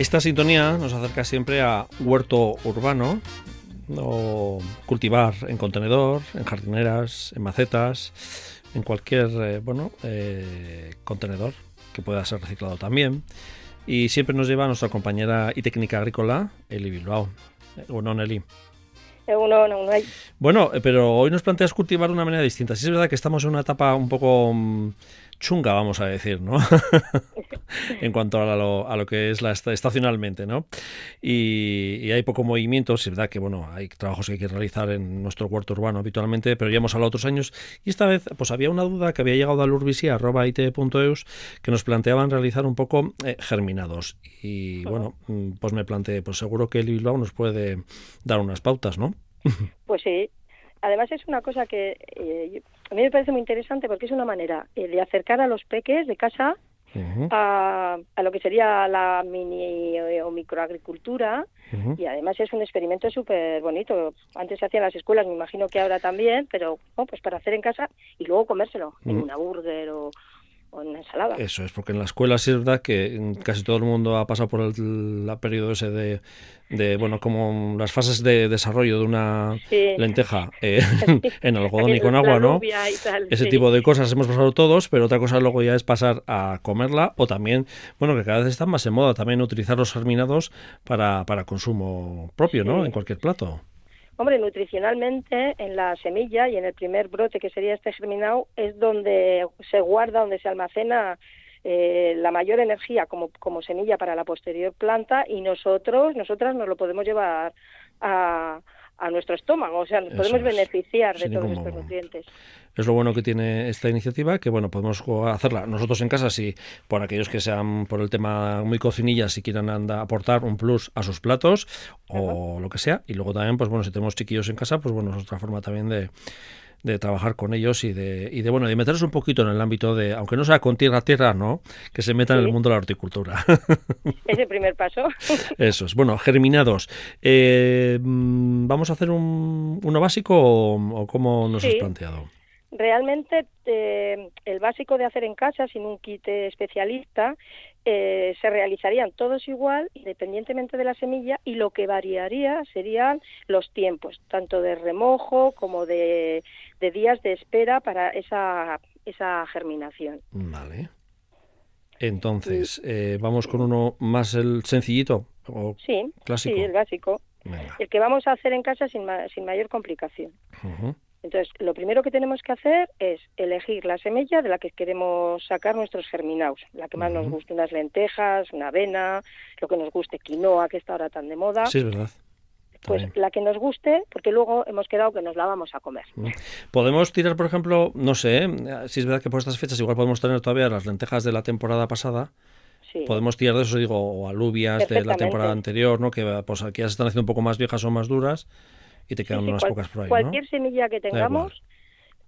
Esta sintonía nos acerca siempre a huerto urbano, o cultivar en contenedor, en jardineras, en macetas, en cualquier eh, bueno eh, contenedor que pueda ser reciclado también. Y siempre nos lleva nuestra compañera y técnica agrícola, Eli Bilbao. Bueno, Nelly. Bueno, pero hoy nos planteas cultivar de una manera distinta. Sí es verdad que estamos en una etapa un poco mm, chunga, vamos a decir, ¿no? en cuanto a lo, a lo, que es la estacionalmente, ¿no? Y, hay poco movimiento, es verdad que, bueno, hay trabajos que hay que realizar en nuestro huerto urbano habitualmente, pero ya hemos hablado otros años y esta vez, pues había una duda que había llegado al urbisi.it.eus que nos planteaban realizar un poco eh, germinados. Y bueno, mm, pues me planteé, pues seguro que el Bilbao nos puede dar unas pautas, ¿no? Pues sí, además es una cosa que eh, a mí me parece muy interesante porque es una manera eh, de acercar a los peques de casa a, lo que sería la mini eh, o microagricultura. Y además es un experimento súper bonito. Antes se hacía en las escuelas, me imagino que ahora también, pero pues para hacer en casa y luego comérselo en una burger o, ensalada. Eso es, porque en la escuela sí es verdad que casi todo el mundo ha pasado por el periodo ese de, de, bueno, como las fases de desarrollo de una lenteja eh, en algodón y con agua, ¿no? ese tipo de cosas hemos pasado todos, pero otra cosa luego ya es pasar a comerla o también, bueno, que cada vez están más en moda también utilizar los germinados para, para consumo propio, ¿no? En cualquier plato. Hombre, nutricionalmente en la semilla y en el primer brote que sería este germinado es donde se guarda, donde se almacena eh, la mayor energía como, como semilla para la posterior planta y nosotros, nosotras nos lo podemos llevar a, a nuestro estómago, o sea, nos podemos beneficiar de todos estos nutrientes. Es lo bueno que tiene esta iniciativa, que bueno, podemos hacerla nosotros en casa, si por aquellos que sean por el tema muy cocinillas, si quieran anda, aportar un plus a sus platos o lo que sea, y luego también, pues bueno, si tenemos chiquillos en casa, pues bueno, es otra forma también de, de trabajar con ellos y de, y de bueno de meterse un poquito en el ámbito de aunque no sea con tierra a tierra no que se metan en el mundo de la horticultura. Es el primer paso. Eso es. Bueno germinados eh, mm, vamos a hacer un, uno básico o, cómo nos has planteado realmente eh, el básico de hacer en casa sin un kit especialista eh, se realizarían todos igual, independientemente de la semilla, y lo que variaría serían los tiempos, tanto de remojo como de, días de espera para esa, esa germinación. Vale. Entonces, eh, ¿vamos con uno más el sencillito o sí, clásico? Sí, el básico. El que vamos a hacer en casa sin, sin mayor complicación. Entonces, lo primero que tenemos que hacer es elegir la semilla de la que queremos sacar nuestros germinados, la que más nos guste, unas lentejas, una avena, lo que nos guste, quinoa, que está ahora tan de moda. Sí, es verdad. Pues la que nos guste, porque luego hemos quedado que nos la vamos a comer. Podemos tirar, por ejemplo, no sé, si es verdad que por estas fechas igual podemos tener todavía las lentejas de la temporada pasada. Sí. Podemos tirar de eso, digo, o alubias de la temporada anterior, ¿no? Que pues aquí ya se están haciendo un poco más viejas o más duras y te quedan unas pocas por ahí, Cualquier semilla que tengamos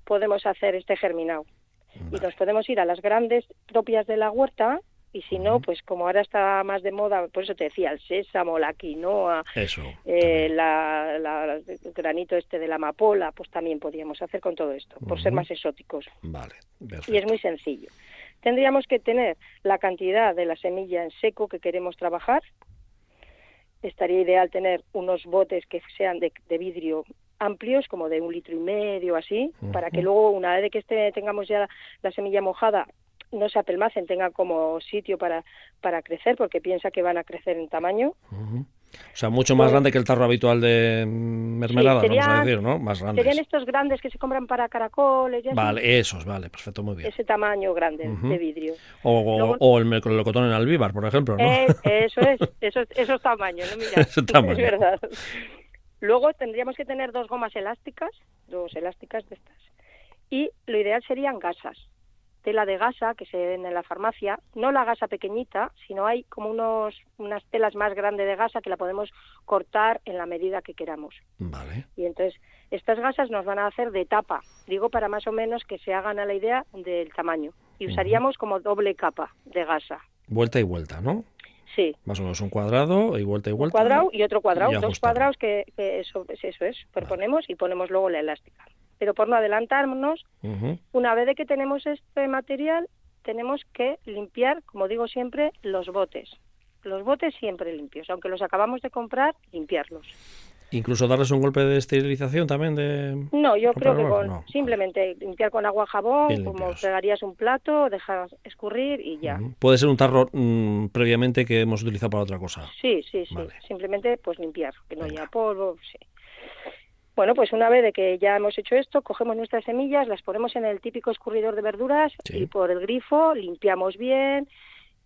podemos hacer este germinado. Y nos podemos ir a las grandes propias de la huerta y si no, pues como ahora está más de moda, por eso te decía, el sésamo, la quinoa, eh, la, el granito este de la amapola, pues también podríamos hacer con todo esto, por ser más exóticos. Vale, y es muy sencillo. Tendríamos que tener la cantidad de la semilla en seco que queremos trabajar, estaría ideal tener unos botes que sean de, vidrio amplios, como de un litro y medio, así, para que luego, una vez que este, tengamos ya la semilla mojada, no se apelmacen, tengan como sitio para, para crecer, porque piensa que van a crecer en tamaño. O sea, mucho más grande que el tarro habitual de mermelada, vamos a decir, ¿no? Más grandes. Serían estos grandes que se compran para caracoles. vale, esos, vale, perfecto, muy bien. Ese tamaño grande de vidrio. O, o, el melocotón en alvíbar, por ejemplo, ¿no? Eh, eso es, esos, esos tamaños, ¿no? Mira, es verdad. Luego tendríamos que tener dos gomas elásticas, dos elásticas de estas. Y lo ideal serían gasas tela de gasa que se vende en la farmacia, no la gasa pequeñita, sino hay como unos, unas telas más grandes de gasa que la podemos cortar en la medida que queramos. Vale. Y entonces estas gasas nos van a hacer de tapa, digo para más o menos que se hagan a la idea del tamaño. Y usaríamos como doble capa de gasa. Vuelta y vuelta, ¿no? Sí. Más o menos un cuadrado y vuelta y vuelta. Un cuadrado y otro cuadrado, dos cuadrados que, eso, eso es, proponemos y ponemos luego la elástica pero por no adelantarnos, una vez de que tenemos este material, tenemos que limpiar, como digo siempre, los botes. los botes siempre limpios, aunque los acabamos de comprar, limpiarlos. Incluso darles un golpe de esterilización también de... No, yo creo que con, simplemente limpiar con agua jabón, como fregarías un plato, dejas escurrir y ya. Puede ser un tarro mm, previamente que hemos utilizado para otra cosa. Sí, sí, sí. Simplemente pues limpiar, que no haya polvo, sí. Bueno, pues una vez de que ya hemos hecho esto, cogemos nuestras semillas, las ponemos en el típico escurridor de verduras y por el grifo limpiamos bien,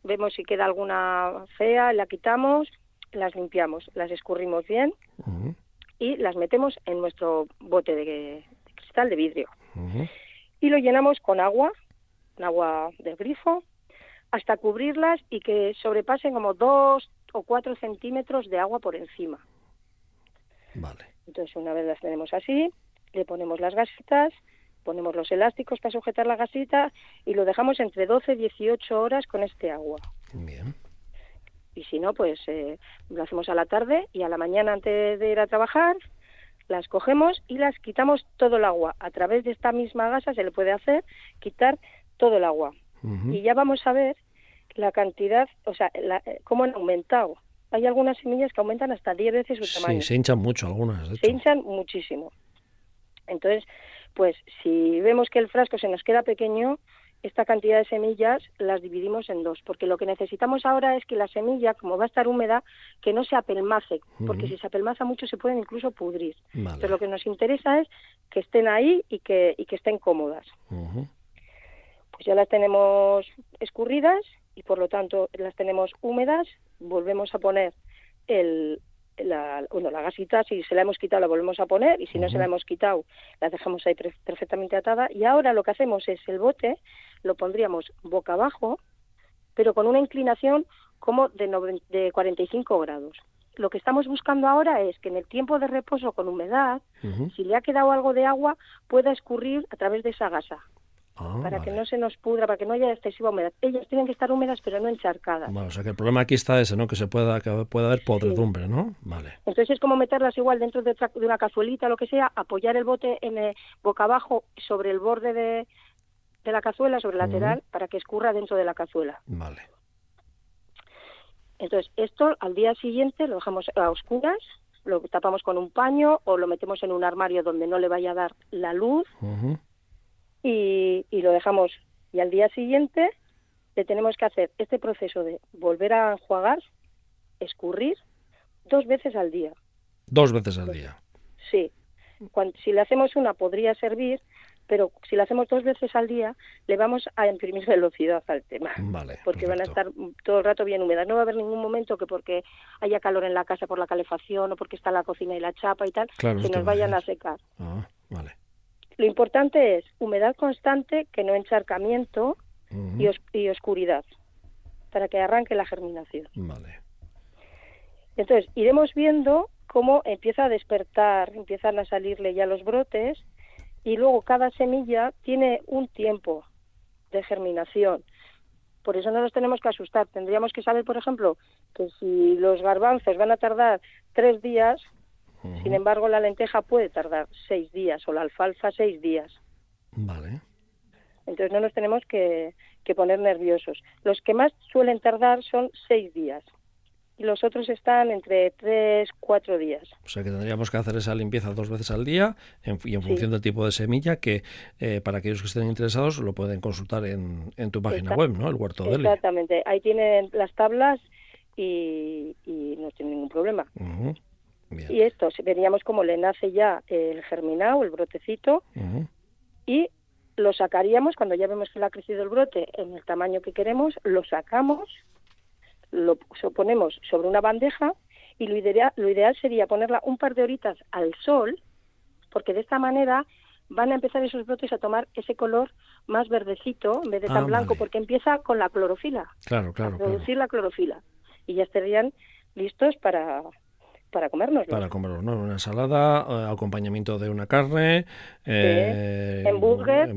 vemos si queda alguna fea, la quitamos, las limpiamos, las escurrimos bien y las metemos en nuestro bote de, cristal de vidrio. Y lo llenamos con agua, con agua del grifo, hasta cubrirlas y que sobrepasen como dos o cuatro centímetros de agua por encima. Vale. Entonces, una vez las tenemos así, le ponemos las gasitas, ponemos los elásticos para sujetar la gasita y lo dejamos entre 12 y 18 horas con este agua. Bien. Y si no, pues eh, lo hacemos a la tarde y a la mañana antes de ir a trabajar, las cogemos y las quitamos todo el agua. A través de esta misma gasa se le puede hacer quitar todo el agua. Y ya vamos a ver la cantidad, o sea, la, eh, cómo han aumentado hay algunas semillas que aumentan hasta 10 veces su tamaño. Sí, se hinchan mucho algunas. Se hinchan muchísimo. Entonces, pues si vemos que el frasco se nos queda pequeño, esta cantidad de semillas las dividimos en dos, porque lo que necesitamos ahora es que la semilla, como va a estar húmeda, que no se apelmace, porque si se apelmaza mucho se pueden incluso pudrir. Pero lo que nos interesa es que estén ahí y que, y que estén cómodas. Pues ya las tenemos escurridas y por lo tanto las tenemos húmedas, volvemos a poner el, la, bueno, la gasita, si se la hemos quitado la volvemos a poner y si no se la hemos quitado la dejamos ahí perfectamente atada y ahora lo que hacemos es el bote lo pondríamos boca abajo pero con una inclinación como de, de 45 grados. Lo que estamos buscando ahora es que en el tiempo de reposo con humedad, si le ha quedado algo de agua, pueda escurrir a través de esa gasa. Ah, para que no se nos pudra, para que no haya excesiva humedad. Ellas tienen que estar húmedas, pero no encharcadas. Bueno, o sea que el problema aquí está ese, ¿no? Que se pueda, que pueda haber podredumbre, ¿no? Vale. Entonces es como meterlas igual dentro de, una cazuelita, lo que sea, apoyar el bote en el, boca abajo sobre el borde de, la cazuela, sobre el lateral, para que escurra dentro de la cazuela. Vale. Entonces, esto al día siguiente lo dejamos a oscuras, lo tapamos con un paño o lo metemos en un armario donde no le vaya a dar la luz y, lo dejamos. Y al día siguiente le tenemos que hacer este proceso de volver a enjuagar, escurrir, dos veces al día. Dos veces al día. Sí. si le hacemos una podría servir, pero si le hacemos dos veces al día, le vamos a imprimir velocidad al tema. Vale, porque van a estar todo el rato bien húmedas. No va a haber ningún momento que porque haya calor en la casa por la calefacción o porque está la cocina y la chapa y tal, que nos vayan a secar. Ah, vale. Lo importante es humedad constante, que no encharcamiento y, oscuridad, para que arranque la germinación. Vale. Entonces, iremos viendo cómo empieza a despertar, empiezan a salirle ya los brotes y luego cada semilla tiene un tiempo de germinación. Por eso no nos tenemos que asustar. Tendríamos que saber, por ejemplo, que si los garbanzos van a tardar tres días, sin embargo, la lenteja puede tardar seis días o la alfalfa seis días. Vale. Entonces no nos tenemos que, poner nerviosos. Los que más suelen tardar son seis días y los otros están entre tres, cuatro días. O sea que tendríamos que hacer esa limpieza dos veces al día y en función del tipo de semilla que eh, para aquellos que estén interesados lo pueden consultar en, tu página web, ¿no? El huerto de Exactamente. Ahí tienen las tablas y, no tienen ningún problema. Y esto, veríamos cómo le nace ya el germinado, el brotecito, y lo sacaríamos cuando ya vemos que le ha crecido el brote en el tamaño que queremos, lo sacamos, lo ponemos sobre una bandeja y lo ideal, lo ideal sería ponerla un par de horitas al sol, porque de esta manera van a empezar esos brotes a tomar ese color más verdecito en vez de tan ah, blanco, porque empieza con la clorofila. Claro, claro. A producir la clorofila. Y ya estarían listos para, para comernos. Para comerlos, ¿no? Una ensalada, eh, acompañamiento de una carne, eh, burger,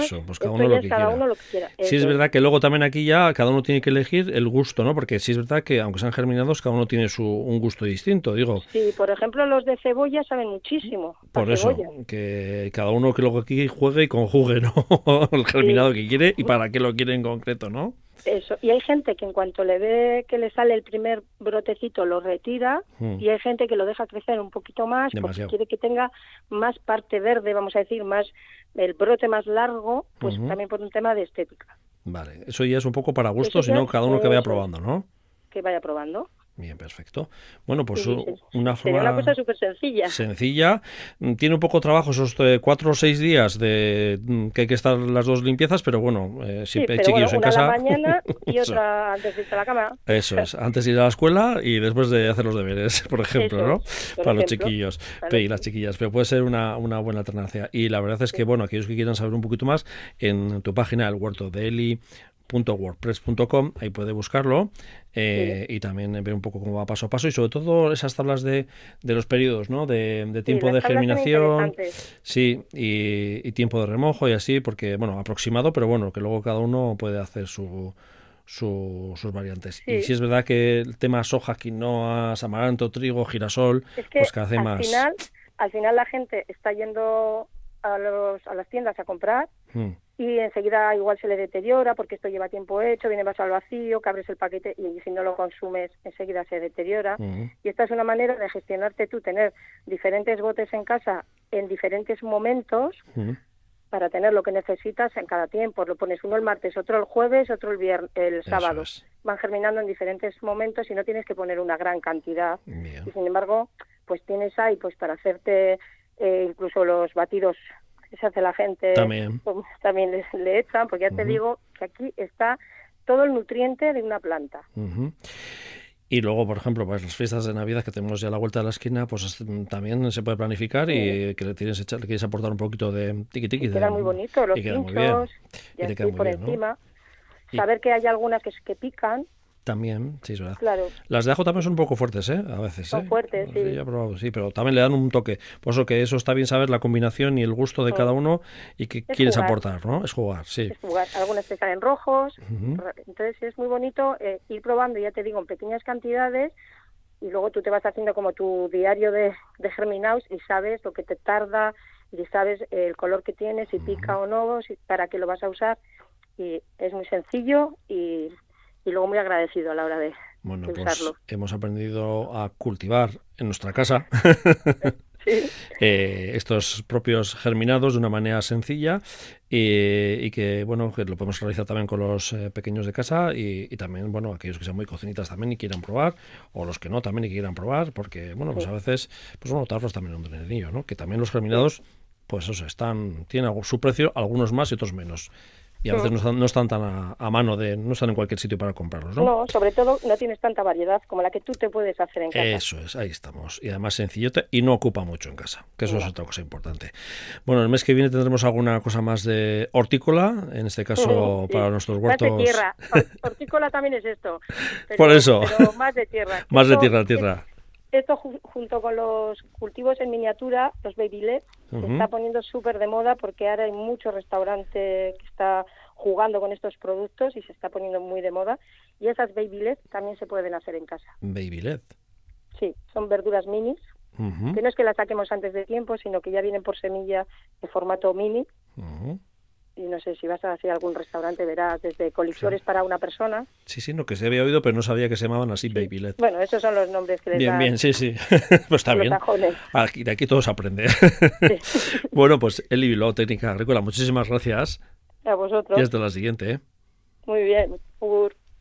Eso, pues cada, uno lo, que cada uno lo, que quiera. Sí, es verdad que luego también aquí ya cada uno tiene que elegir el gusto, ¿no? Porque sí es verdad que aunque sean germinados, cada uno tiene su, un gusto distinto, digo. Sí, por ejemplo, los de cebolla saben muchísimo. Por eso, que cada uno que luego aquí juegue y conjugue, ¿no? el germinado que quiere y para qué lo quiere en concreto, ¿no? Eso, y hay gente que en cuanto le ve que le sale el primer brotecito lo retira Mm. y hay gente que lo deja crecer un poquito más Demasiado. porque quiere que tenga más parte verde, vamos a decir, más el brote más largo, pues también por un tema de estética, Vale, eso ya es un poco para gusto, sino cada uno que vaya probando, ¿no? que vaya probando. Bien, perfecto. Bueno, pues Sí, una Sería forma una cosa súper sencilla. sencilla. Mm, Tiene un poco de trabajo esos eh, cuatro o seis días de mm, que hay que estar las dos limpiezas, pero bueno, eh, si Sí, hay chiquillos bueno, en a casa. la mañana y Eso. otra antes de irse a la cama. Eso es, antes de ir a la escuela y después de hacer los deberes, por ejemplo, Eso ¿no? por Para los chiquillos y las chiquillas, pero puede ser una, una buena alternancia. Y la verdad es que, bueno, aquellos que quieran saber un poquito más, en tu página, el huerto de Eli wordpress.com ahí puede buscarlo eh, y también ver un poco cómo va paso a paso y sobre todo esas tablas de, de los periodos ¿no? de, de tiempo Sí, de germinación sí y, y tiempo de remojo y así porque bueno aproximado pero bueno que luego cada uno puede hacer su su- sus variantes. Y si es verdad que el tema soja, quinoa, amaranto, trigo, girasol, Es que pues cada vez al más. final, al final la gente está yendo a, los, a las tiendas a comprar Mm, y enseguida igual se le deteriora porque esto lleva tiempo hecho, viene más al vacío, que abres el paquete y si no lo consumes enseguida se deteriora. Y esta es una manera de gestionarte tú, tener diferentes botes en casa en diferentes momentos para tener lo que necesitas en cada tiempo. Lo pones uno el martes, otro el jueves, otro el, vier- el sábado. es. Van germinando en diferentes momentos y no tienes que poner una gran cantidad. Bien. Y sin embargo, pues tienes ahí pues para hacerte eh, incluso los batidos que se hace la gente También. pues, también les- le echan, porque ya te digo que aquí está todo el nutriente de una planta. Y luego, por ejemplo, pues las fiestas de Navidad que tenemos ya a la vuelta de la esquina, pues es- también se puede planificar y que le tienes echar- le quieres aportar un poquito de tiki tiki. Y queda muy bonito, los y pinchos, Y y te queda muy por bien, ¿no? encima. Y- Saber que hay algunas que, que pican, También, sí, es verdad. claro, Las de ajo también son un poco fuertes, ¿eh? A veces, Son ¿eh? fuertes, sí. ya he probado, sí, pero también le dan un toque. Por eso que eso está bien saber la combinación y el gusto de Sí. cada uno y qué Es quieres jugar. aportar, ¿no? Es jugar, sí. es jugar. Algunas te salen rojos, Ujú. entonces es muy bonito eh, ir probando, ya te digo, en pequeñas cantidades y luego tú te vas haciendo como tu diario de, de germinados y sabes lo que te tarda y sabes el color que tiene, si pica o no, si, para qué lo vas a usar y es muy sencillo y, y luego muy agradecido a la hora de, Bueno, de pues hemos aprendido a cultivar en nuestra casa Sí. eh, estos propios germinados de una manera sencilla y, y que bueno que lo podemos realizar también con los eh, pequeños de casa y, y también bueno aquellos que sean muy cocinitas también y quieran probar o los que no también y quieran probar porque bueno pues Sí. a veces pues bueno darlos también un dinerillo no que también los germinados pues eso están tienen su precio algunos más y otros menos y a veces no están, no están tan a, a mano de no están en cualquier sitio para comprarlos no, No, sobre todo no tienes tanta variedad como la que tú te puedes hacer en casa. Eso es, ahí estamos. Y además sencillote y no ocupa mucho en casa, que eso es otra cosa importante. Bueno, el mes que viene tendremos alguna cosa más de hortícola, en este caso Sí. para nuestros Más de huertos. tierra. Hor- Hortícola también es esto. Pero- Por eso. Pero más de tierra. Más de tierra tierra. Esto ju- junto con los cultivos en miniatura, los baby led, se está poniendo súper de moda porque ahora hay mucho restaurante que está jugando con estos productos y se está poniendo muy de moda. Y esas baby led también se pueden hacer en casa. Baby LED. Sí, son verduras minis, que no es que las saquemos antes de tiempo, sino que ya vienen por semilla de formato mini. Y no sé si vas a hacer algún restaurante, verás desde coliflores para una persona. Sí, sí, no, que se había oído, pero no sabía que se llamaban así Baby LED. Bueno, esos son los nombres que les Bien, dan bien, sí, sí. pues está bien. Aquí, de aquí todo se aprende. bueno, pues Eli Bilbao, Técnica Agrícola, muchísimas gracias A vosotros. y hasta la siguiente. ¿eh? Muy bien.